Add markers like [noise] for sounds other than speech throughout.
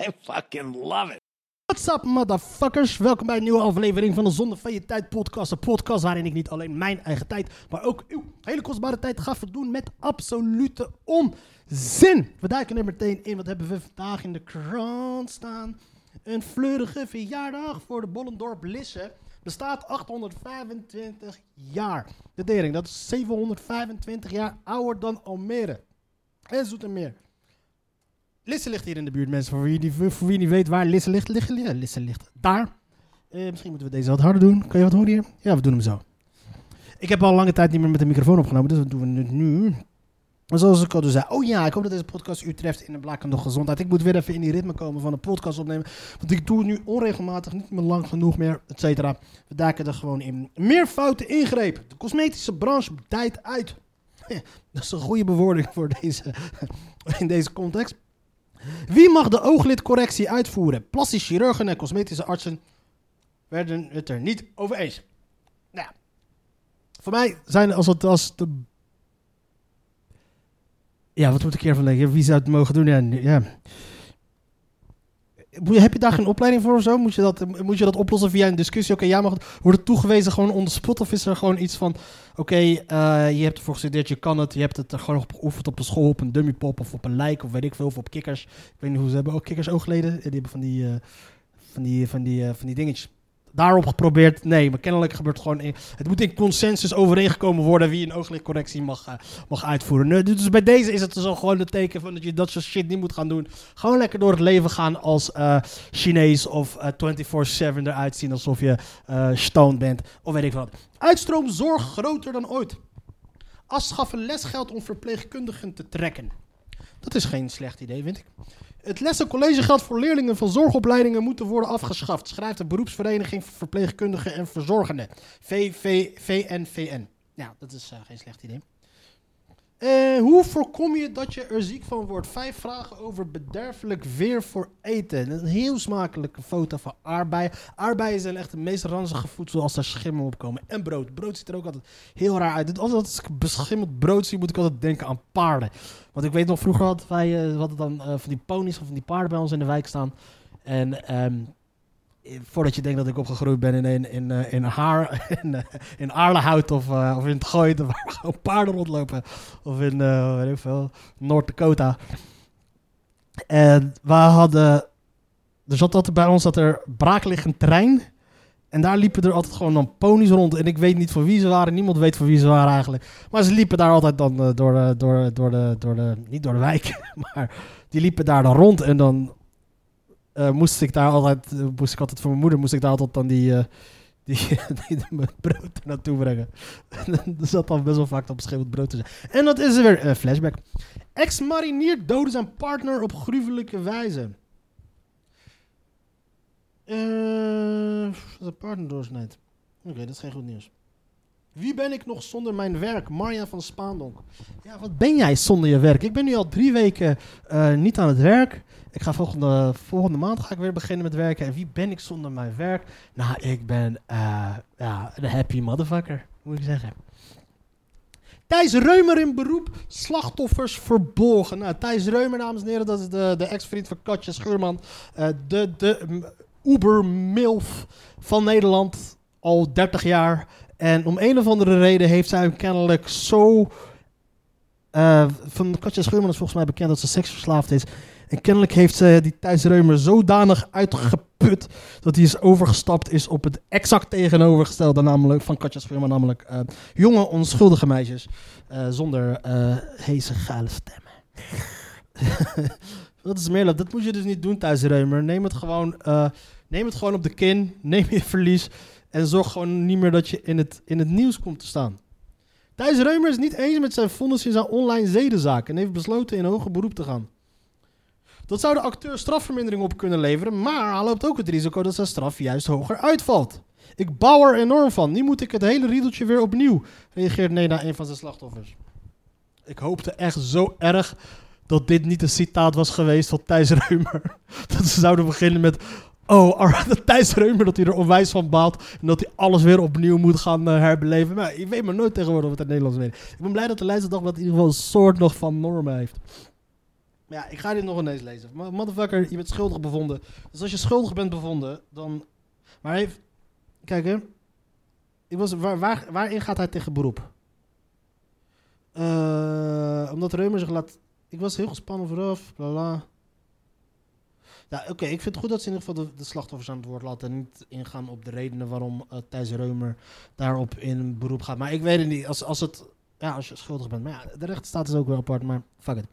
I fucking love it. What's up, motherfuckers? Welkom bij een nieuwe aflevering van de Zonde van Je Tijd podcast. Een podcast waarin ik niet alleen mijn eigen tijd, maar ook uw hele kostbare tijd ga verdoen met absolute onzin. We duiken er meteen in. Wat hebben we vandaag in de krant staan? Een fleurige verjaardag voor de Bollendorp Lisse. Bestaat 825 jaar. De dering, dat is 725 jaar ouder dan Almere. En Zoetermeer. Lisse ligt hier in de buurt, mensen. Voor wie, die, voor wie niet weet waar Lisse ligt, ligt, ligt Lisse ligt daar. Eh, misschien moeten we deze wat harder doen. Kan je wat horen hier? Ja, we doen hem zo. Ik heb al lange tijd niet meer met de microfoon opgenomen, dus dat doen we nu. Maar zoals ik al dus zei, oh ja, ik hoop dat deze podcast u treft in de blakende gezondheid. Ik moet weer even in die ritme komen van een podcast opnemen. Want ik doe het nu onregelmatig, niet meer lang genoeg meer, et cetera. We duiken er gewoon in. Meer fouten ingrepen. De cosmetische branche dijt uit. [laughs] dat is een goede bewoording voor deze, [laughs] in deze context. Wie mag de ooglidcorrectie uitvoeren? Plastisch chirurgen en cosmetische artsen werden het er niet over eens. Nou, voor mij zijn als het als de. Ja, wat moet ik hiervan denken? Wie zou het mogen doen? Ja, ja. Heb je daar geen opleiding voor of zo? Moet je dat, moet je dat oplossen via een discussie? Oké, jij mag het toegewezen gewoon on the spot? Of is er gewoon iets van... Oké, eh, je hebt ervoor gestudeerd, je kan het. Je hebt het er gewoon op geoefend op een school, op een dummypop of op een lijk of weet ik veel. Of op kikkers. Ik weet niet hoe ze hebben. Ook kikkers oogleden. Ja, Die hebben van die, eh, van die, van die, eh, van die dingetjes. Daarop geprobeerd. Nee, maar kennelijk gebeurt het gewoon... In, het moet in consensus overeengekomen worden wie een ooglidcorrectie mag, eh, mag uitvoeren. Dus bij deze is het dus gewoon het teken van dat je dat soort shit niet moet gaan doen. Gewoon lekker door het leven gaan als eh, Chinees of eh, 24-7 eruit zien alsof je eh stoned bent. Of weet ik wat. Uitstroomzorg groter dan ooit. Afschaffen lesgeld om verpleegkundigen te trekken. Dat is geen slecht idee, vind ik. Het lessen collegegeld voor leerlingen van zorgopleidingen moeten worden afgeschaft, schrijft de beroepsvereniging voor verpleegkundigen en verzorgenden. VV, VNVN. Ja, dat is eh, geen slecht idee. Eh, hoe voorkom je dat je er ziek van wordt? Vijf vragen over bederfelijk weer voor eten. Een heel smakelijke foto van aardbeien. Aardbeien zijn echt het meest ranzige voedsel als er schimmel op komen. En brood. Brood ziet er ook altijd heel raar uit. Als ik beschimmeld brood zie, moet ik altijd denken aan paarden. Want ik weet nog, vroeger hadden wij we hadden dan eh, van die ponies of van die paarden bij ons in de wijk staan. En eh, voordat je denkt dat ik opgegroeid ben in, in, in, eh, in, haar, [laughs] in, eh, in Aarlehout of, eh, of in het Gooit, waar gewoon paarden rondlopen. Of in, veel, Noord-Dakota. En we hadden... Er zat altijd bij ons dat er braakliggend terrein... En daar liepen er altijd gewoon dan ponies rond. En ik weet niet van wie ze waren. Niemand weet van wie ze waren eigenlijk. Maar ze liepen daar altijd dan door, door, door, de, door de... Niet door de wijk, [laughs] maar die liepen daar dan rond. En dan eh, moest ik daar altijd... eh, moest ik altijd voor mijn moeder... Moest ik daar altijd dan die... eh, die, [laughs] mijn brood naartoe brengen. [laughs] En er zat dan best wel vaak op beschreven brood te zijn. En dat is er weer. eh, flashback. Ex-marinier doodde zijn partner op gruwelijke wijze. Zijn partner doorsnijdt. Oké, dat is geen goed nieuws. Wie ben ik nog zonder mijn werk? Marja van Spaandonk. Ja, wat ben jij zonder je werk? Ik ben nu al drie weken niet aan het werk. Ik ga volgende, volgende maand ga ik weer beginnen met werken. En wie ben ik zonder mijn werk? Nou, ik ben eh, ja, een happy motherfucker, moet ik zeggen. Thijs Reumer in beroep, slachtoffers verborgen. Nou, Thijs Reumer, dames en heren, dat is de, de ex-vriend van Katja Schuurman. Eh, de de Uber-milf van Nederland, al 30 jaar. En om een of andere reden heeft zij hem kennelijk zo... eh, van Katja Schuurman is volgens mij bekend dat ze seksverslaafd is. En kennelijk heeft ze die Thijs Reumer zodanig uitgeput... dat hij is overgestapt is op het exact tegenovergestelde namelijk, van Katja Schuurman. Namelijk eh, jonge, onschuldige meisjes eh, zonder eh heese, geile stemmen. [laughs] dat is meer dat. Moet je dus niet doen, Thijs Reumer. Neem het gewoon, neem het gewoon op de kin. [laughs] Neem je verlies. En zorg gewoon niet meer dat je in het, in het nieuws komt te staan. Thijs Reumer is niet eens met zijn vonnis in zijn online zedenzaak en heeft besloten in hoger beroep te gaan. Dat zou de acteur strafvermindering op kunnen leveren, maar hij loopt ook het risico dat zijn straf juist hoger uitvalt. Ik bouw er enorm van. Nu moet ik het hele riedeltje weer opnieuw, reageert Nena, een van zijn slachtoffers. Ik hoopte echt zo erg dat dit niet een citaat was geweest van Thijs Reumer. [laughs] Dat ze zouden beginnen met... Oh, [laughs] Thijs Reumer, dat hij er onwijs van baalt. En dat hij alles weer opnieuw moet gaan eh, herbeleven. Maar je weet maar nooit tegenwoordig wat het Nederlands weet. Ik ben blij dat de Leidse in ieder geval een soort nog van normen heeft. Maar ja, ik ga dit nog ineens lezen. Motherfucker, je bent schuldig bevonden. Dus als je schuldig bent bevonden, dan... Maar heeft... Kijk hè. Ik was, waar, waar, waarin gaat hij tegen beroep? Eh, omdat Reumer zich laat... Ik was heel gespannen vooraf, bla bla. Ja, oké, ik vind het goed dat ze in ieder geval de, de slachtoffers aan het woord laten. En niet ingaan op de redenen waarom eh Thijs Reumer daarop in beroep gaat. Maar ik weet het niet. Als, als, het, ja, als je schuldig bent. Maar ja, de rechtsstaat is ook wel apart, maar fuck it.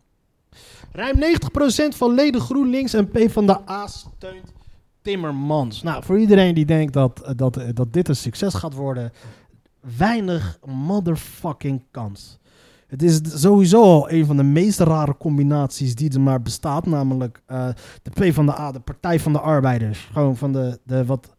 Ruim 90% van leden GroenLinks en PvdA steunt Timmermans. Nou, voor iedereen die denkt dat, eh, dat, eh, dat dit een succes gaat worden, weinig motherfucking kans. Het is sowieso al een van de meest rare combinaties die er maar bestaat. Namelijk eh, de PvdA, de Partij van de Arbeiders. Gewoon van de, de, wat,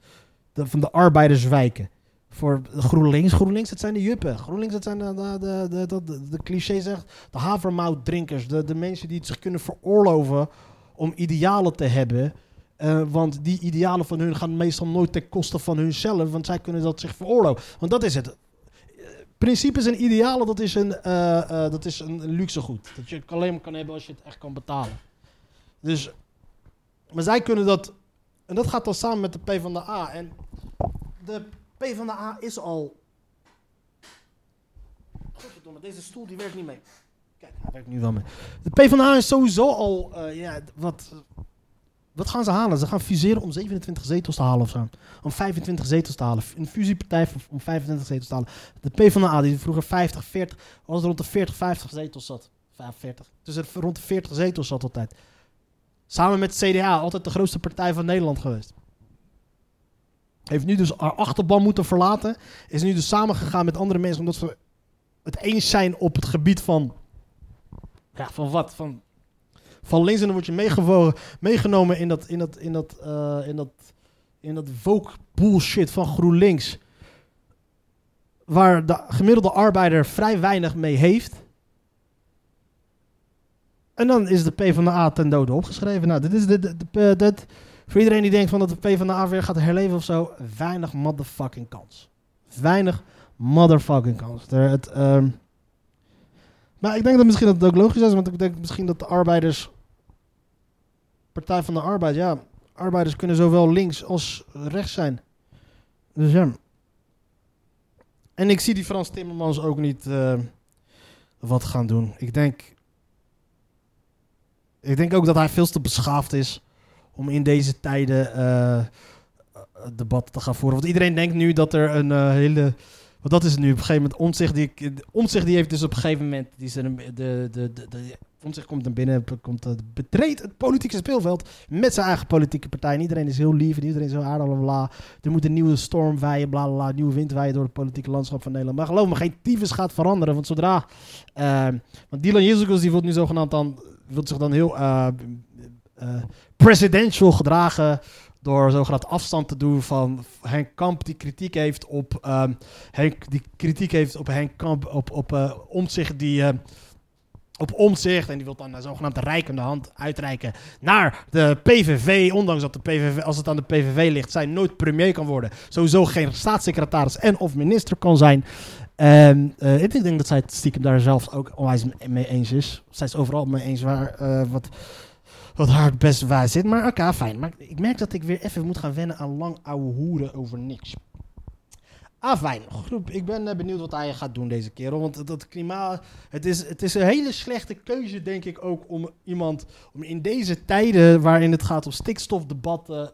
de, van de arbeiderswijken. Voor GroenLinks. GroenLinks, het zijn de juppen. GroenLinks, het zijn de, de, de, de, de, de, de cliché zegt, de havermoutdrinkers. De, de mensen die het zich kunnen veroorloven om idealen te hebben. Eh, want die idealen van hun gaan meestal nooit ten koste van hunzelf. Want zij kunnen dat zich veroorloven. Want dat is het. Principes en idealen, dat is een, eh, dat is een luxe goed. Dat je het alleen maar kan hebben als je het echt kan betalen. Dus, maar zij kunnen dat... En dat gaat dan samen met de PvdA. En de PvdA is al... Godverdomme, deze stoel die werkt niet mee. Kijk, hij werkt nu wel mee. De PvdA is sowieso al... eh, ja, wat, wat gaan ze halen? Ze gaan fuseren om 27 zetels te halen of zo. Om 25 zetels te halen. Een fusiepartij om 25 zetels te halen. De PvdA, die vroeger 50, 40, was rond de 40, 50 zetels zat. 45. Dus er rond de 40 zetels zat altijd. Samen met CDA, altijd de grootste partij van Nederland geweest. Heeft nu dus haar achterban moeten verlaten. Is nu dus samengegaan met andere mensen omdat ze het eens zijn op het gebied van. Ja, van wat? Van, van links en dan word je meegewogen, meegenomen in dat, in dat, in dat, eh, in dat, in dat woke bullshit van GroenLinks. Waar de gemiddelde arbeider vrij weinig mee heeft. En dan is de PvdA ten dode opgeschreven. Nou, dit is de, de, de- dit, voor iedereen die denkt van dat de PvdA weer gaat herleven of zo. Weinig motherfucking kans. Weinig motherfucking kans. Er, het, ehm, maar ik denk dat misschien dat het ook logisch is. Want ik denk misschien dat de arbeiders... Partij van de Arbeid, ja. Arbeiders kunnen zowel links als rechts zijn. Dus ja. En ik zie die Frans Timmermans ook niet eh, wat gaan doen. Ik denk... Ik denk ook dat hij veel te beschaafd is om in deze tijden eh debatten te gaan voeren. Want iedereen denkt nu dat er een eh, hele... Want dat is het nu op een gegeven moment. Omtzigt die, Omtzigt die heeft dus op een gegeven moment... Die een- de, de, de, de, Omtzigt komt naar binnen, komt, betreedt het politieke speelveld met zijn eigen politieke partij. En iedereen is heel lief en iedereen is heel aardig, bla. Er moet een nieuwe storm waaien, bla, bla, bla. Nieuwe wind waaien door het politieke landschap van Nederland. Maar geloof me, geen tyfus gaat veranderen. Want zodra... eh, want Dylan Jezus die wordt nu zogenaamd dan... Wil zich dan heel presidential gedragen door zogenaamd afstand te doen van Henk Kamp die kritiek heeft op ehm, Henk die kritiek heeft op Henk Kamp op op eh omzicht die eh, op omzicht en die wil dan een zogenaamd rijkende hand uitreiken naar de PVV, ondanks dat de PVV als het aan de PVV ligt, zij nooit premier kan worden, sowieso geen staatssecretaris en of minister kan zijn. En eh, ik denk dat zij het stiekem daar zelf ook onwijs mee eens is. Zij is overal mee eens waar eh, wat wat het best waar zit. Maar oké, fijn. Maar ik merk dat ik weer even moet gaan wennen aan lang ouwe hoeren over niks. Ah, fijn. Groep, ik ben eh, benieuwd wat hij gaat doen deze kerel. Want dat- klimaat... Het is, het is een hele slechte keuze, denk ik ook, om iemand... Om in deze tijden waarin het gaat om stikstofdebatten...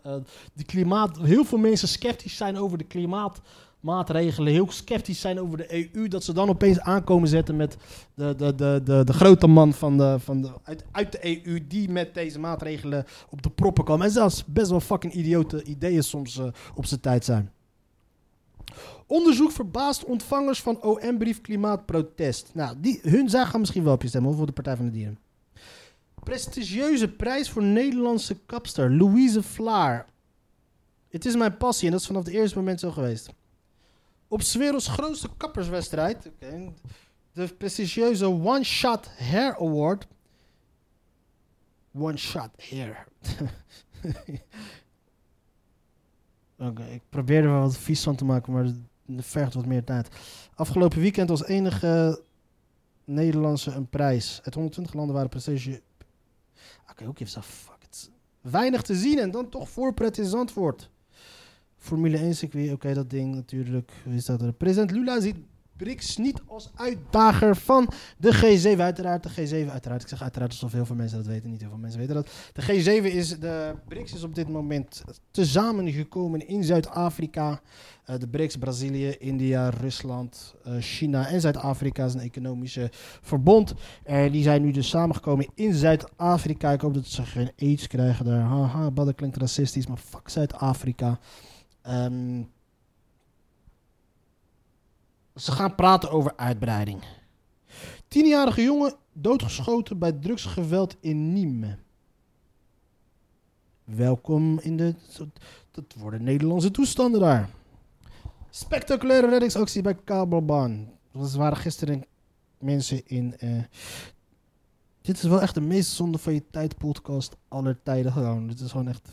de klimaat... Heel veel mensen sceptisch zijn over de klimaatmaatregelen. Heel sceptisch zijn over de EU. Dat ze dan opeens aankomen zetten met de, de, de, de, de grote man van de, van de, uit, uit de EU die met deze maatregelen op de proppen komen. En zelfs best wel fucking idiote ideeën soms eh, op zijn tijd zijn. Onderzoek verbaast ontvangers van OM-brief klimaatprotest. Nou, die, hun zij gaan misschien wel op je stemmen, voor de Partij van de Dieren. Prestigieuze prijs voor Nederlandse kapster. Louise Vlaar. Het is mijn passie en dat is vanaf het eerste moment zo geweest. Op 's werelds grootste kapperswedstrijd. de prestigieuze One Shot Hair Award. One Shot Hair. [laughs] Oké, ik probeer er wel wat vies van te maken, maar het vergt wat meer tijd. Afgelopen weekend als enige Nederlandse een prijs. Uit 120 landen waren prestatie. Oké, ook even zo, fuck. Weinig te zien en dan toch voorpret in Zandvoort. Formule 1 circuit, oké, dat ding natuurlijk. Wie staat er? President Lula ziet BRICS niet als uitdager van de G7. Uiteraard, de G7, uiteraard. Ik zeg uiteraard alsof heel veel mensen dat weten. Niet heel veel mensen weten dat. De G7 is, de BRICS is op dit moment tezamen gekomen in Zuid-Afrika. Eh, de BRICS, Brazilië, India, Rusland, eh, China en Zuid-Afrika is een economische verbond. En die zijn nu dus samengekomen in Zuid-Afrika. Ik hoop dat ze geen aids krijgen daar. Haha, badden klinkt racistisch, maar fuck Zuid-Afrika. Ehm, ze gaan praten over uitbreiding. Tienjarige jongen doodgeschoten bij drugsgeweld in Nîmes. Welkom in de... Dat worden Nederlandse toestanden daar. Spectaculaire reddingsactie bij Kabelbaan. Er waren gisteren mensen in... eh, dit is wel echt de meest zonde van je tijd podcast aller tijden gewoon. Dit is gewoon echt...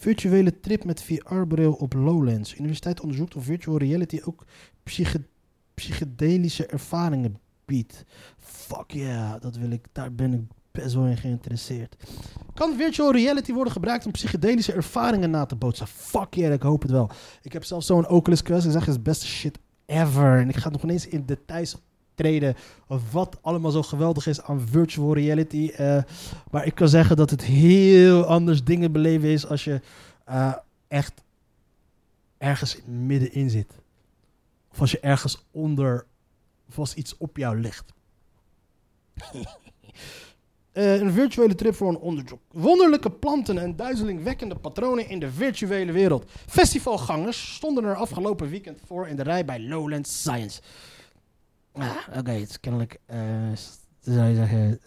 Virtuele trip met VR-bril op Lowlands. Universiteit onderzoekt of virtual reality ook psyche- psychedelische ervaringen biedt. Fuck yeah, dat wil ik, daar ben ik best wel in geïnteresseerd. Kan virtual reality worden gebruikt om psychedelische ervaringen na te bootsen? Fuck yeah, ik hoop het wel. Ik heb zelfs zo'n Oculus Quest gezegd, het is beste shit ever. En ik ga nog ineens in details treden wat allemaal zo geweldig is aan virtual reality. eh, maar ik kan zeggen dat het heel anders dingen beleven is als je eh, echt ergens middenin zit. Of als je ergens onder, of als iets op jou ligt. [laughs] Eh, een virtuele trip voor een onderzoek. Wonderlijke planten en duizelingwekkende patronen in de virtuele wereld. Festivalgangers stonden er afgelopen weekend voor in de rij bij Lowland Science. Ah, Oké, het is kennelijk. eh, zou je zeggen.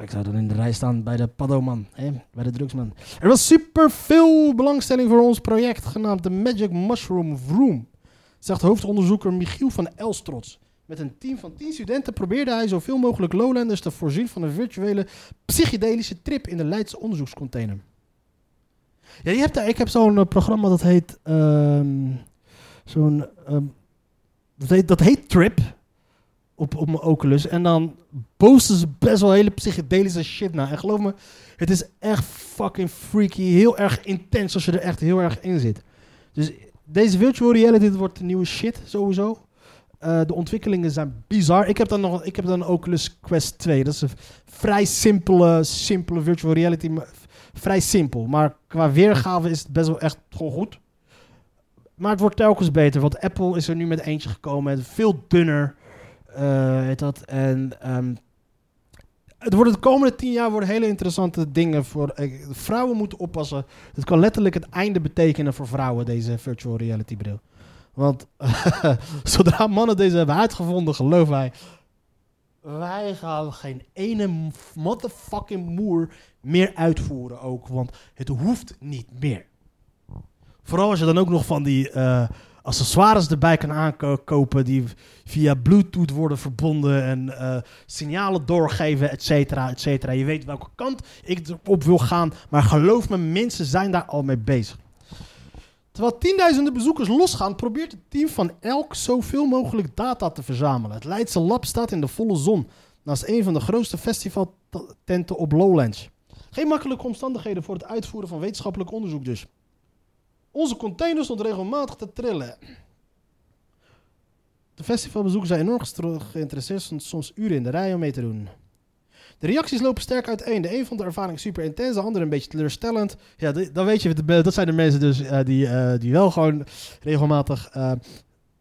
Ik zou dan in de rij staan bij de paddoman, bij de drugsman. Er was super veel belangstelling voor ons project genaamd de Magic Mushroom Room, zegt hoofdonderzoeker Michiel van Elstrots. Met een team van 10 studenten probeerde hij zoveel mogelijk Lowlanders te voorzien van een virtuele psychedelische trip in de Leidse onderzoekscontainer. Ja, je hebt daar, ik heb zo'n eh, programma dat heet. ehm, zo'n. ehm, dat, heet, dat heet Trip. Op, op mijn Oculus. En dan posten ze best wel hele psychedelische shit na. En geloof me, het is echt fucking freaky. Heel erg intens als je er echt heel erg in zit. Dus deze virtual reality wordt de nieuwe shit sowieso. Eh, de ontwikkelingen zijn bizar. Ik heb dan nog ik heb dan Oculus Quest 2. Dat is een vrij simpele, simpele virtual reality. Vrij simpel. Maar qua weergave is het best wel echt gewoon goed. Maar het wordt telkens beter. Want Apple is er nu met eentje gekomen. En veel dunner. eh, heet dat. En ehm, het wordt de komende tien jaar worden hele interessante dingen voor eh, vrouwen moeten oppassen. Het kan letterlijk het einde betekenen voor vrouwen deze virtual reality bril. Want [laughs] zodra mannen deze hebben uitgevonden, geloof wij, wij gaan geen ene motherfucking moer meer uitvoeren ook, want het hoeft niet meer. Vooral als je dan ook nog van die eh, accessoires erbij kan aankopen die via Bluetooth worden verbonden en eh, signalen doorgeven, et cetera, et cetera. Je weet welke kant ik op wil gaan, maar geloof me, mensen zijn daar al mee bezig. Terwijl tienduizenden bezoekers losgaan, probeert het team van elk zoveel mogelijk data te verzamelen. Het Leidse lab staat in de volle zon, naast een van de grootste festivaltenten op Lowlands. Geen makkelijke omstandigheden voor het uitvoeren van wetenschappelijk onderzoek dus. Onze container stond regelmatig te trillen. De festivalbezoekers zijn enorm geïnteresseerd, stond soms uren in de rij om mee te doen. De reacties lopen sterk uiteen. De een vond de ervaring super intens, de ander een beetje teleurstellend. Ja, dan weet je, dat zijn de mensen dus eh, die, eh, die wel gewoon regelmatig eh,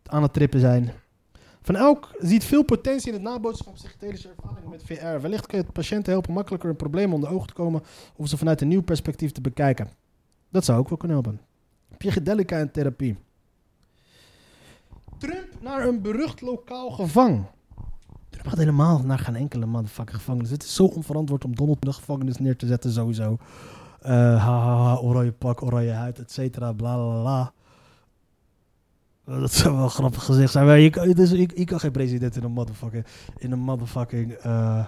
aan het trippen zijn. Van elk ziet veel potentie in het nabootsen van psychedelische ervaringen met VR. Wellicht kan het patiënten helpen makkelijker een probleem onder ogen te komen of ze vanuit een nieuw perspectief te bekijken. Dat zou ook wel kunnen helpen. Psychedelica en therapie. Trump naar een berucht lokaal gevang. Trump praat helemaal naar geen enkele motherfucking gevangenis. Het is zo onverantwoord om Donald in de gevangenis neer te zetten, sowieso. Eh ha, oranje pak, oranje huid, et cetera, bla, bla, bla. Dat zou wel grappig gezegd zijn. Je, ik, ik kan geen president in een motherfucking... In een motherfucking... eh,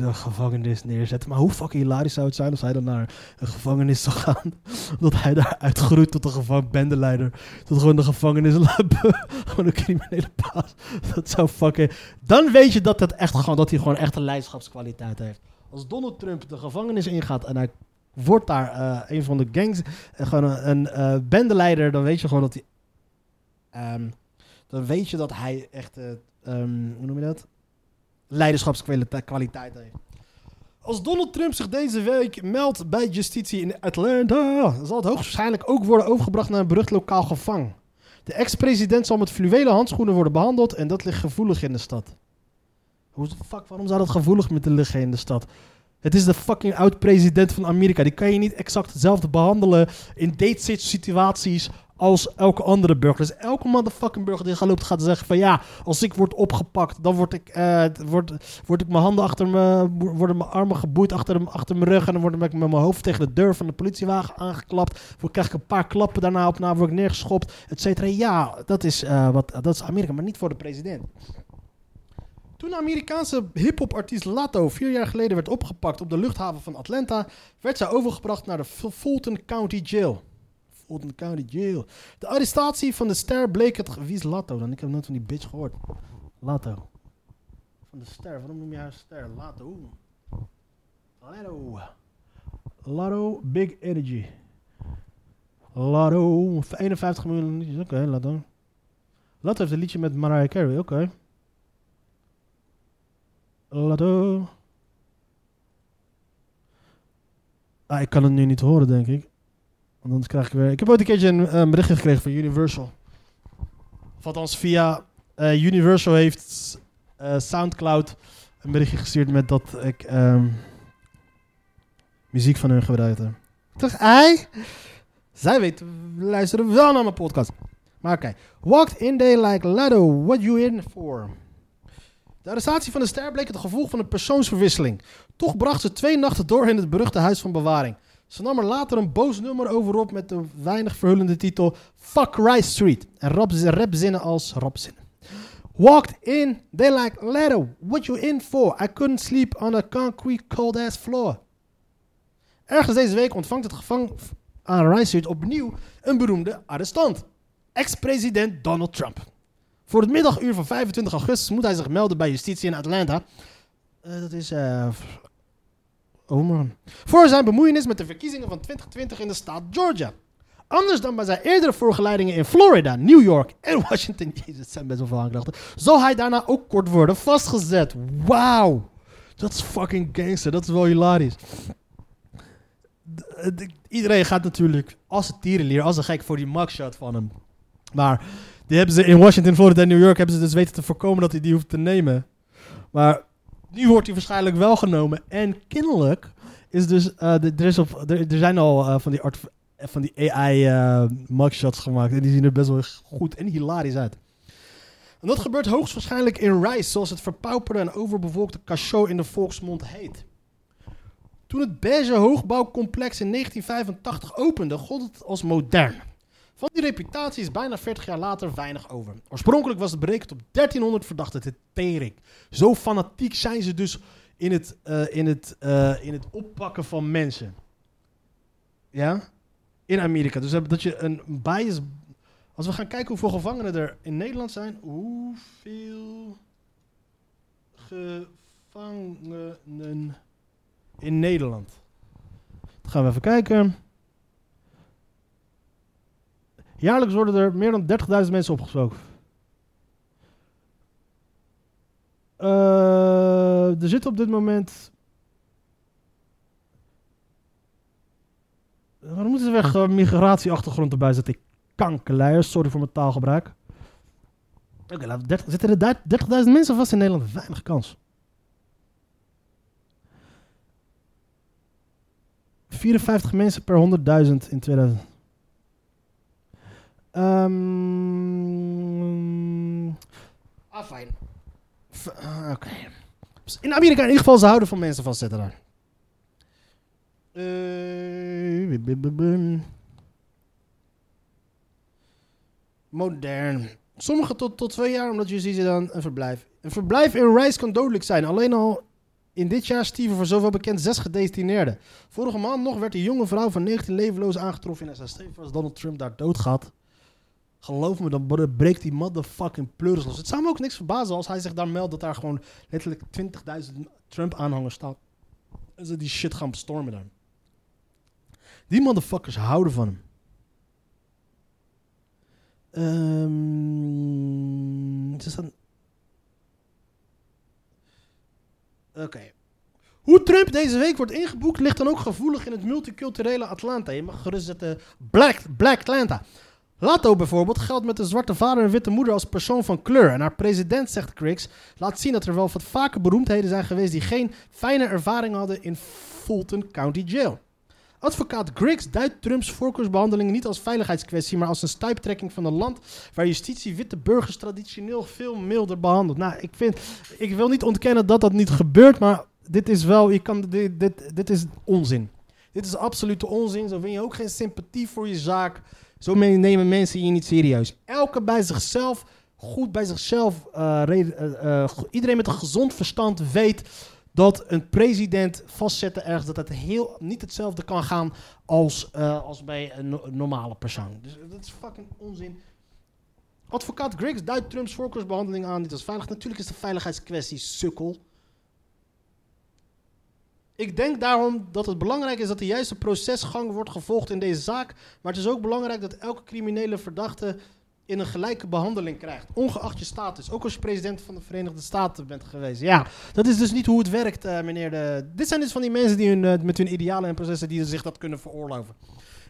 in gevangenis neerzetten. Maar hoe fucking hilarisch zou het zijn als hij dan naar een gevangenis zou gaan. [laughs] Dat hij daar uitgroeit tot een gevangen bendeleider. Tot gewoon de gevangenis [laughs] Gewoon een criminele baas. Dat zou fucking... Dan weet je dat, dat, echt gewoon, dat hij gewoon echt een leiderschapskwaliteit heeft. Als Donald Trump de gevangenis ingaat en hij wordt daar eh, een van de gangs... eh, gewoon een, eh, bendeleider, dan weet je gewoon dat hij... ehm, dan weet je dat hij echt... eh, ehm, hoe noem je dat? Leiderschapskwaliteit. Als Donald Trump zich deze week meldt bij justitie in Atlanta, zal het hoogstwaarschijnlijk ook worden overgebracht naar een berucht lokaal gevang. De ex-president zal met fluwelen handschoenen worden behandeld en dat ligt gevoelig in de stad. Hoe de fuck, waarom zou dat gevoelig moeten liggen in de stad? Het is de fucking oud-president van Amerika. Die kan je niet exact hetzelfde behandelen in date situaties als elke andere burger. Dus elke motherfucking burger die gaat loopt gaat zeggen van ja, als ik word opgepakt, dan word ik, eh, word, ik mijn handen achter me, worden mijn armen geboeid achter, achter mijn rug en dan word ik met mijn hoofd tegen de deur van de politiewagen aangeklapt. Dan krijg ik een paar klappen daarna op, na word ik neergeschopt, et cetera. Ja, dat is, eh, wat, dat is Amerika, maar niet voor de president. Toen Amerikaanse hip-hop-artiest Lato vier jaar geleden werd opgepakt op de luchthaven van Atlanta, werd zij overgebracht naar de Fulton County Jail. De arrestatie van de ster bleek het. Wie is Lato dan? Ik heb nooit van die bitch gehoord. Lato. Van de ster. Waarom noem je haar ster? Lato. Lato. Lato Big Energy. Lato. 51 miljoen liedjes. Oké, Lato. Lato heeft een liedje met Mariah Carey. Oké. Lato. Ah, ik kan het nu niet horen, denk ik. Want krijg ik weer... Ik heb ooit een keertje een, berichtje gekregen van Universal. Of althans via... eh, Universal heeft eh, Soundcloud een berichtje gestuurd met dat ik ehm, muziek van hun gebruikte. Ik dacht, ei? Zij weten, luisteren wel naar mijn podcast. Maar oké. Walked in day like Lado, what you in for? De arrestatie van de ster bleek het gevolg van een persoonsverwisseling. Toch bracht ze twee nachten door in het beruchte huis van bewaring. Ze nam er later een boos nummer over op met de weinig verhullende titel Fuck Rice Street. En rap, rapzinnen als rapzinnen. Walked in, they like, Leto, what you in for? I couldn't sleep on a concrete cold ass floor. Ergens deze week ontvangt het gevang aan Rice Street opnieuw een beroemde arrestant. Ex-president Donald Trump. Voor het middaguur van 25 augustus moet hij zich melden bij justitie in Atlanta. Eh, dat is eh, Oh man. Voor zijn bemoeienis met de verkiezingen van 2020 in de staat Georgia. Anders dan bij zijn eerdere voorgeleidingen in Florida, New York en [laughs] Washington. Jezus, zijn best wel veel aanklachten. Zal hij daarna ook kort worden vastgezet. Wauw. Dat is fucking gangster. Dat is wel hilarisch. D- Iedereen gaat natuurlijk als een tierenlier, als een gek voor die mugshot van hem. Maar die hebben ze in Washington, Florida en New York hebben ze dus weten te voorkomen dat hij die hoeft te nemen. Maar nu wordt hij waarschijnlijk wel genomen. En kennelijk is dus, eh, er, is er, zijn al eh, van die, art, van die AI eh, mugshots gemaakt. En die zien er best wel goed en hilarisch uit. En dat gebeurt hoogstwaarschijnlijk in Rice, zoals het verpauperde en overbevolkte cachot in de volksmond heet. Toen het beige hoogbouwcomplex in 1985 opende, gold het als modern. Van die reputatie is bijna 40 jaar later weinig over. Oorspronkelijk was het berekend op 1300 verdachten te tering. Zo fanatiek zijn ze dus in het, eh, in het, eh, in het oppakken van mensen. Ja? In Amerika. Dus dat je een bias... Als we gaan kijken hoeveel gevangenen er in Nederland zijn. Hoeveel gevangenen in Nederland? Dan gaan we even kijken. Jaarlijks worden er meer dan 30.000 mensen opgesproken. Eh, er zitten op dit moment. Waarom moeten ze weg uh, migratieachtergrond erbij zetten? Kankerleiers, sorry voor mijn taalgebruik. Oké, laten we 30 zitten er daar 30.000 mensen vast in Nederland? Weinig kans. 54 mensen per 100.000 in 2000. Ehm ah, fijn. V- ah, Oké. In Amerika in ieder geval, ze houden van mensen vastzetten daar. Eh. Modern. Sommige tot, tot twee jaar, omdat justitie dan een verblijf. Een verblijf in Rice kan dodelijk zijn. Alleen al in dit jaar stierven voor zoveel bekend zes gedetineerden. Vorige maand nog werd een jonge vrouw van 19 levenloos aangetroffen in SST. Als Donald Trump daar doodgaat. Geloof me, dan bre- breekt die motherfucking pleuris los. Het zou me ook niks verbazen als hij zich daar meldt dat daar gewoon letterlijk 20.000 Trump-aanhangers staan. En ze die shit gaan bestormen dan. Die motherfuckers houden van hem. Staan... Oké. Hoe Trump deze week wordt ingeboekt ligt dan ook gevoelig in het multiculturele Atlanta. Je mag gerust zetten Black, Black Atlanta. Lato bijvoorbeeld geldt met een zwarte vader en witte moeder als persoon van kleur. En haar president, zegt Griggs, laat zien dat er wel wat vaker beroemdheden zijn geweest die geen fijne ervaring hadden in Fulton County Jail. Advocaat Griggs duidt Trumps voorkeursbehandeling niet als veiligheidskwestie, maar als een stuiptrekking van een land waar justitie witte burgers traditioneel veel milder behandelt. Nou, ik, vind, ik wil niet ontkennen dat dat niet gebeurt, maar dit is wel, je kan, dit, dit, dit is onzin. Dit is absolute onzin. Zo win je ook geen sympathie voor je zaak. Zo me- nemen mensen je niet serieus. Elke bij zichzelf, goed bij zichzelf, eh, eh, eh, iedereen met een gezond verstand weet dat een president vastzetten ergens dat het heel niet hetzelfde kan gaan als, als bij een, no- een normale persoon. Dus dat is fucking onzin. Advocaat Griggs duidt Trumps voorkeursbehandeling aan niet als veilig. Natuurlijk is een veiligheidskwestie, sukkel. Ik denk daarom dat het belangrijk is dat de juiste procesgang wordt gevolgd in deze zaak. Maar het is ook belangrijk dat elke criminele verdachte in een gelijke behandeling krijgt. Ongeacht je status. Ook als je president van de Verenigde Staten bent geweest. Ja, dat is dus niet hoe het werkt, eh, meneer de... Dit zijn dus van die mensen die hun, eh, met hun idealen en processen die zich dat kunnen veroorloven.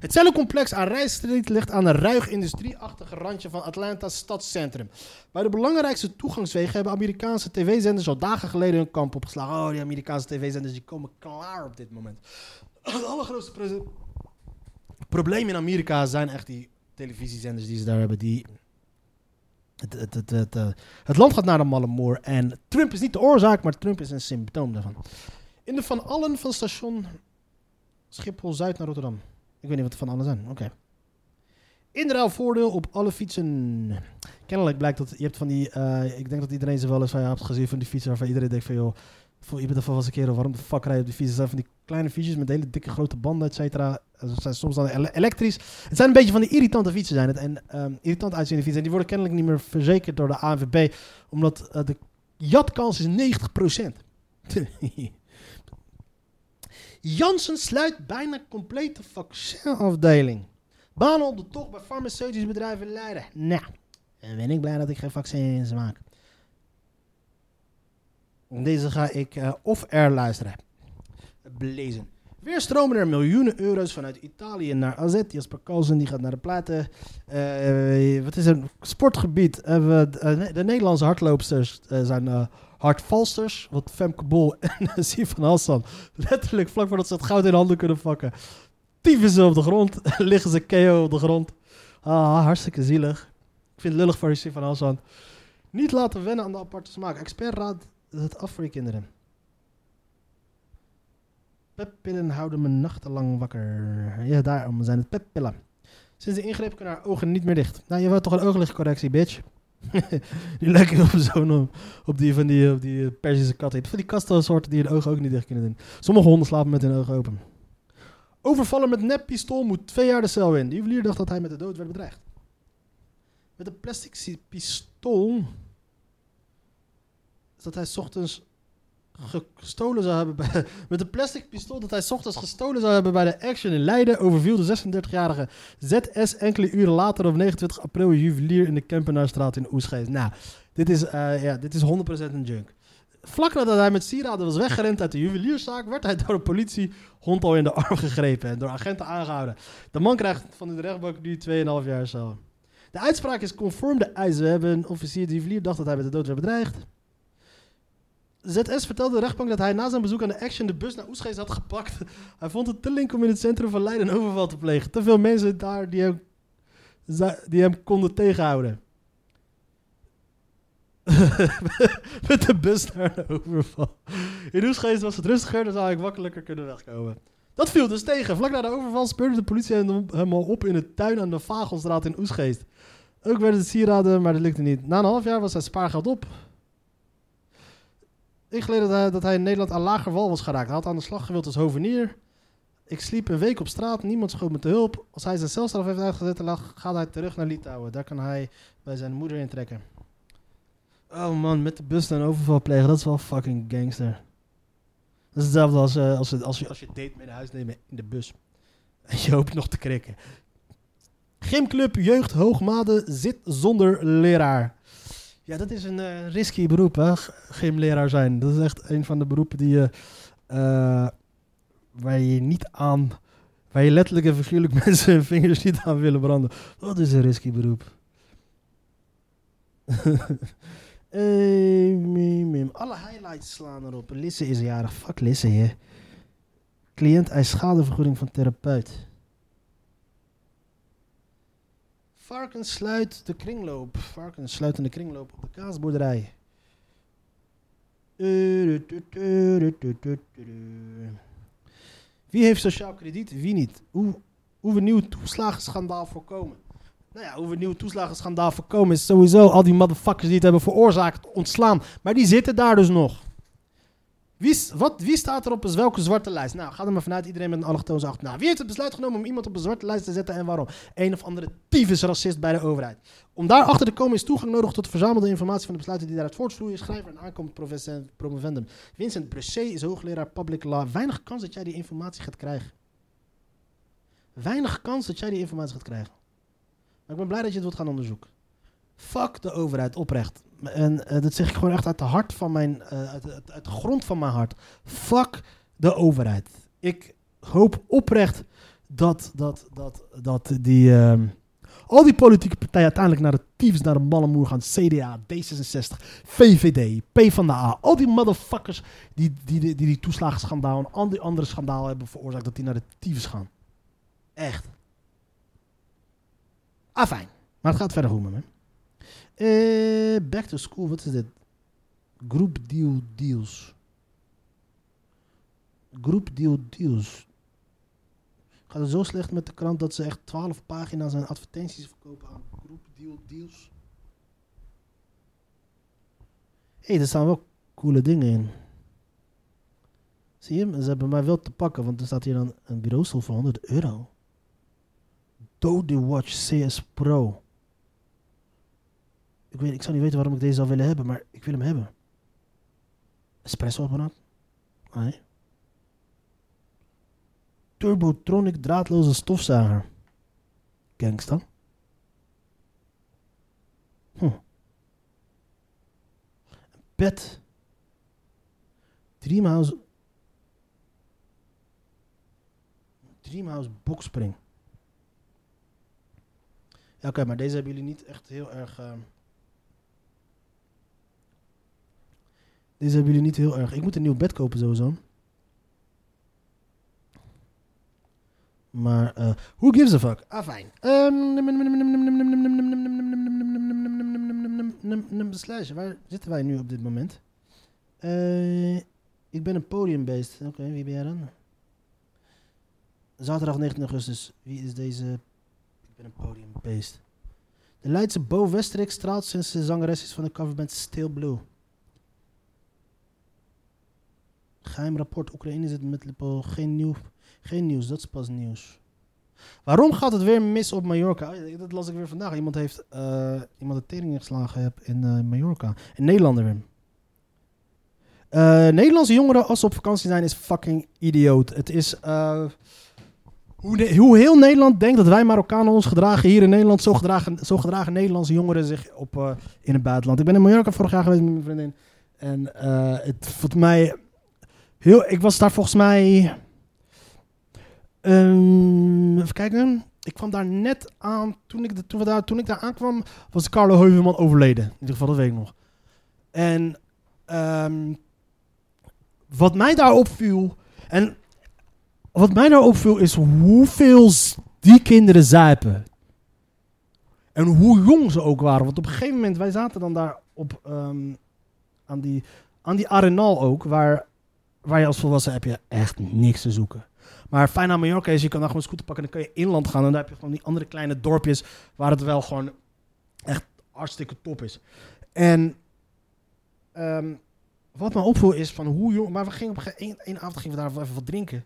Het cellencomplex aan Rice Street ligt aan een ruig industrieachtige randje van Atlanta's stadscentrum. Bij de belangrijkste toegangswegen hebben Amerikaanse tv-zenders al dagen geleden hun kamp opgeslagen. Oh, die Amerikaanse tv-zenders die komen klaar op dit moment. [clears throat] Het allergrootste probleem in Amerika zijn echt die televisiezenders die ze daar hebben. Die het, het, het, het, eh, land gaat naar de malle moer. En Trump is niet de oorzaak, maar Trump is een symptoom daarvan. In de Van Allen van station Schiphol-Zuid naar Rotterdam. Ik weet niet wat de Van Allen zijn. Oké. Inruil voordeel op alle fietsen. Kennelijk blijkt dat je hebt van die... eh, ik denk dat iedereen ze wel eens van je hebt gezien van die fietsen waarvan iedereen denkt van joh... Voor, je bent een keer waarom de fuck rij je op die fietsen? Het zijn van die kleine fietsjes met hele dikke grote banden, et cetera. Ze zijn soms dan ele- elektrisch. Het zijn een beetje van die irritante fietsen zijn het. En ehm, irritant uitziende fietsen. En die worden kennelijk niet meer verzekerd door de ANVB. Omdat eh, de jatkans is 90%. [laughs] Janssen sluit bijna complete vaccinafdeling. Banen op de tocht bij farmaceutische bedrijven in Leiden. Nou, dan ben ik blij dat ik geen vaccins maak. Deze ga ik eh, off-air luisteren. Blezen. Weer stromen er miljoenen euro's vanuit Italië naar AZ. Jasper Carlsen die gaat naar de platen. Eh, wat is er? Sportgebied. eh, de Nederlandse hardloopsters zijn eh, hardvalsters. Wat Femke Bol [laughs] en Sif van Hassan. Letterlijk vlak voordat ze het goud in handen kunnen pakken. Tieven ze op de grond. [laughs] liggen ze KO op de grond. Ah, hartstikke zielig. Ik vind het lullig voor Sif van Hassan. Niet laten wennen aan de aparte smaak. Expert raadt het af voor je kinderen. Peppillen houden me nachtenlang wakker. Ja, daarom zijn het peppillen. Sinds de ingreep kunnen haar ogen niet meer dicht. Nou, je wilt toch een ooglichtcorrectie, bitch? [laughs] die lijken op zo'n op, die van die, op die Persische katten. Van die kastensoorten die hun ogen ook niet dicht kunnen doen. Sommige honden slapen met hun ogen open. Overvallen met neppistool moet twee jaar de cel in. De juwelier dacht dat hij met de dood werd bedreigd. Met een plastic pistool... is dat hij ochtends gestolen zou hebben bij, [laughs] met een plastic pistool dat hij ochtends gestolen zou hebben bij de Action in Leiden overviel de 36-jarige ZS enkele uren later op 29 april juwelier in de Kempenaarstraat in Oesgeest. Nou, dit is, eh, ja, dit is 100% een junk. Vlak nadat hij met sieraden was weggerend uit de juwelierszaak, werd hij door de politie hond al in de arm gegrepen en door agenten aangehouden. De man krijgt van de rechtbank nu 2,5 jaar cel. De uitspraak is conform de eisen. We hebben een officier, de juwelier dacht dat hij met de dood werd bedreigd. ZS vertelde de rechtbank dat hij na zijn bezoek aan de Action de bus naar Oesgeest had gepakt. [laughs] Hij vond het te link om in het centrum van Leiden een overval te plegen. Te veel mensen daar die hem, die hem konden tegenhouden. [laughs] met de bus naar de overval. In Oesgeest was het rustiger, dan zou ik makkelijker kunnen wegkomen. Dat viel dus tegen. Vlak na de overval speurde de politie hem al op in de tuin aan de Vagelstraat in Oesgeest. Ook werden het sieraden, maar dat lukte niet. Na een half jaar was zijn spaargeld op. Ik geleden dat hij, dat hij in Nederland aan lager wal was geraakt. Hij had aan de slag gewild als hovenier. Ik sliep een week op straat, niemand schoot me te hulp. Als hij zijn celstraf heeft uitgezet, dan gaat hij terug naar Litouwen. Daar kan hij bij zijn moeder intrekken. Oh man, met de bus een overval plegen, dat is wel fucking gangster. Dat is hetzelfde als, eh, als, als, je, als je date mee naar huis neemt in de bus. [laughs] En je hoopt nog te krikken. Gymclub Jeugd Hoogmade zit zonder leraar. Ja, dat is een eh, risky beroep, hè? Gymleraar zijn. Dat is echt een van de beroepen die je... eh, waar je niet aan... Waar je letterlijk en figuurlijk [laughs] mensen hun vingers niet aan willen branden. Wat is een risky beroep? [laughs] Alle highlights slaan erop. Lisse is jarig. Fuck Lisse, hè. Cliënt eist schadevergoeding van therapeut. Varkens sluit de kringloop. Varkens sluiten de kringloop op de kaasboerderij. Wie heeft sociaal krediet, wie niet? Hoe, hoe we nieuw toeslagenschandaal voorkomen? Nou ja, hoe we nieuw toeslagenschandaal voorkomen is sowieso al die motherfuckers die het hebben veroorzaakt ontslaan. Maar die zitten daar dus nog. Wie, wat, wie staat er op welke zwarte lijst? Nou, ga er maar vanuit iedereen met een allochtoonse achternaam. Wie heeft het besluit genomen om iemand op een zwarte lijst te zetten en waarom? Een of andere tyfus racist bij de overheid. Om daarachter te komen is toegang nodig tot verzamelde informatie van de besluiten die daaruit voortvloeien. Schrijver en aankomend professor- promovendum. Vincent Bressé is hoogleraar public law. Weinig kans dat jij die informatie gaat krijgen. Weinig kans dat jij die informatie gaat krijgen. Maar ik ben blij dat je het wilt gaan onderzoeken. Fuck de overheid, oprecht. En eh, dat zeg ik gewoon echt uit de hart van mijn, eh, uit, uit- grond van mijn hart. Fuck de overheid. Ik hoop oprecht dat, dat, dat, dat die, ehm, al die politieke partijen uiteindelijk naar de tyfus, naar de mallenmoer gaan. CDA, D66, VVD, PvdA. Al die motherfuckers die die, die, die, die toeslagenschandaal en al die andere schandalen hebben veroorzaakt, dat die naar de tyfus gaan. Echt. Ah, fijn. Maar het gaat verder goed met me. Eh, back to school, wat is dit? Group deal deals. Group deal deals. Gaat het zo slecht met de krant dat ze echt 12 pagina's aan advertenties verkopen aan group deal deals? Hé, hey, er staan wel coole dingen in. Zie je? Ze hebben mij wel te pakken, want er staat hier dan een bureaustoel voor 100 euro. Dode Watch CS Pro. Ik, weet, ik zou niet weten waarom ik deze zou willen hebben, maar ik wil hem hebben. Espresso-apparaat? Nee. Turbotronic draadloze stofzuiger. Gangsta. Hm. Bed. Dreamhouse. Dreamhouse boxspring. Ja, oké, maar deze hebben jullie niet echt heel erg... ehm, Deze hebben jullie niet heel erg... Ik moet een nieuw bed kopen sowieso. Maar, eh who gives a fuck? Ah, fijn. Slash, waar zitten wij nu op dit moment? Eh, ik ben een podiumbeest. Oké, wie ben jij dan? Zaterdag 19 augustus. Wie is deze? Ik ben een podiumbeest. De Leidse Bo Westrik straalt sinds ze zangeres is van de coverband Still Blue. Geheim rapport. Oekraïne zit met Lipo. Geen, nieuw, geen nieuws, dat is pas nieuws. Waarom gaat het weer mis op Mallorca? Ja, Dat las ik weer vandaag. Iemand heeft eh, iemand de tering geslagen heb in eh, Mallorca. Een Nederlander weer. Eh, Nederlandse jongeren als ze op vakantie zijn is fucking idioot. Het is... hoe, hoe heel Nederland denkt dat wij Marokkanen ons gedragen hier in Nederland, zo gedragen, zo gedragen Nederlandse jongeren zich op, in het buitenland. Ik ben in Mallorca vorig jaar geweest met mijn vriendin. En het voelt mij heel. Ik was daar volgens mij. ehm, even kijken. Ik kwam daar net aan. Toen ik, de, toen, daar, toen ik daar aankwam, was Carlo Heuvelman overleden. In ieder geval, dat weet ik nog. En ehm, wat mij daar opviel. En wat mij daar opviel is hoeveel die kinderen zuipen. En hoe jong ze ook waren. Want op een gegeven moment, wij zaten dan daar op, ehm, aan, die, aan die Arenal ook, waar, waar je als volwassen heb je echt niks te zoeken. Maar fijn aan Mallorca is, je kan daar gewoon een scooter pakken en dan kan je inland gaan. En daar heb je gewoon die andere kleine dorpjes waar het wel gewoon echt hartstikke top is. En ehm, wat mij opviel is van hoe jong... Maar we gingen op een gegeven één avond gingen we daar even wat drinken.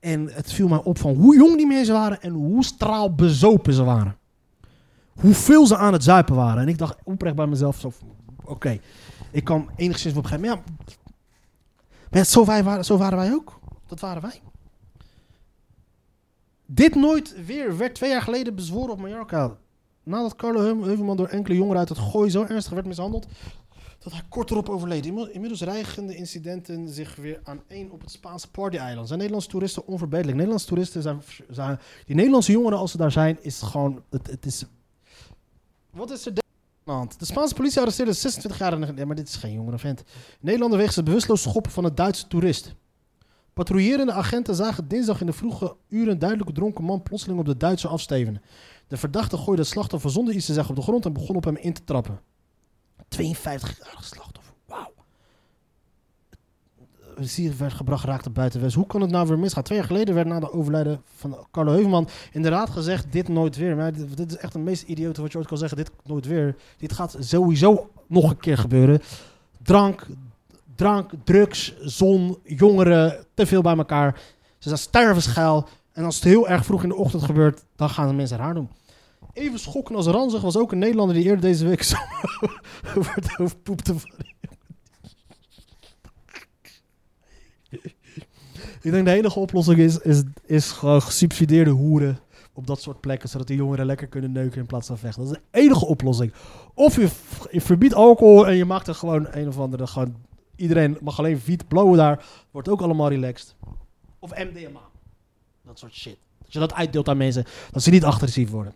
En het viel mij op van hoe jong die mensen waren en hoe straalbezopen ze waren. Hoeveel ze aan het zuipen waren. En ik dacht oprecht bij mezelf zo oké, ik kan enigszins op begrijpen. Maar ja, maar zo, waren, wij ook. Dat waren wij. Dit nooit weer werd twee jaar geleden bezworen op Mallorca. Nadat Carlo Heuvelman door enkele jongeren uit het gooi zo ernstig werd mishandeld dat hij kort erop overleed. Inmiddels- rijgen de incidenten zich weer aan één op het Spaanse Party-eiland. Zijn Nederlandse toeristen onverbeterlijk? Nederlandse toeristen zijn. Die Nederlandse jongeren, als ze daar zijn, is gewoon... Het, het is... Wat is de- Spaanse politie arresteerde een 26-jarige... Nee, maar dit is geen jongere vent. Nederlander wegens het bewusteloos schoppen van een Duitse toerist. Patrouillerende agenten zagen dinsdag in de vroege uren een duidelijk dronken man plotseling op de Duitser afstevenen. De verdachte gooide het slachtoffer zonder iets te zeggen op de grond en begon op hem in te trappen. 52-jarige slachtoffer. Zier werd gebracht, raakte buiten West. Hoe kan het nou weer misgaan? Twee jaar geleden werd na de overlijden van Carlo Heuvelman inderdaad gezegd: dit nooit weer. Maar dit, is echt het meest idiote wat je ooit kan zeggen: dit nooit weer. Dit gaat sowieso nog een keer gebeuren. Drank, drank, drugs, zon, jongeren, te veel bij elkaar. Ze zijn stervensgeil. En als het heel erg vroeg in de ochtend gebeurt, dan gaan de mensen raar doen. Even schokkend als ranzig was ook een Nederlander die eerder deze week over het hoofd poepte. van- Ik denk de enige oplossing is, is, is gewoon gesubsidieerde hoeren op dat soort plekken, zodat die jongeren lekker kunnen neuken in plaats van vechten. Dat is de enige oplossing. Of je, verbiedt alcohol en je maakt er gewoon een of andere, gewoon, iedereen mag alleen wiet blowen daar, wordt ook allemaal relaxed. Of MDMA. Dat soort shit. Dat je dat uitdeelt aan mensen, dat ze niet agressief worden.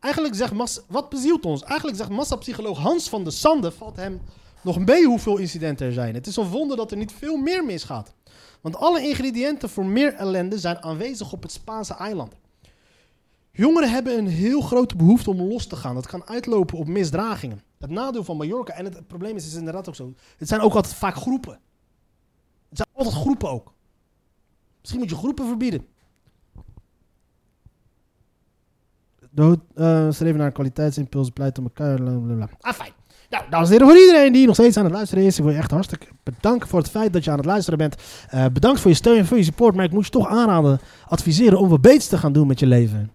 Eigenlijk zegt massa, wat bezielt ons? Eigenlijk zegt massapsycholoog Hans van der Sande, valt hem nog mee hoeveel incidenten er zijn. Het is een wonder dat er niet veel meer misgaat. Want alle ingrediënten voor meer ellende zijn aanwezig op het Spaanse eiland. Jongeren hebben een heel grote behoefte om los te gaan. Dat kan uitlopen op misdragingen. Het nadeel van Mallorca, en het probleem is, is inderdaad ook zo. Het zijn ook altijd vaak groepen. Het zijn altijd groepen ook. Misschien moet je groepen verbieden. Dood, eh streven naar kwaliteitsimpuls, pleit om elkaar. Blablabla. Ah, fijn. Nou, dames en heren, voor iedereen die nog steeds aan het luisteren is, ik wil je echt hartstikke bedanken voor het feit dat je aan het luisteren bent. Eh, bedankt voor je steun en voor je support, maar ik moet je toch aanraden, adviseren om wat beters te gaan doen met je leven.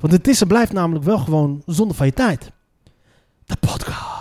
Want het is en blijft namelijk wel gewoon zonde van je tijd. De podcast.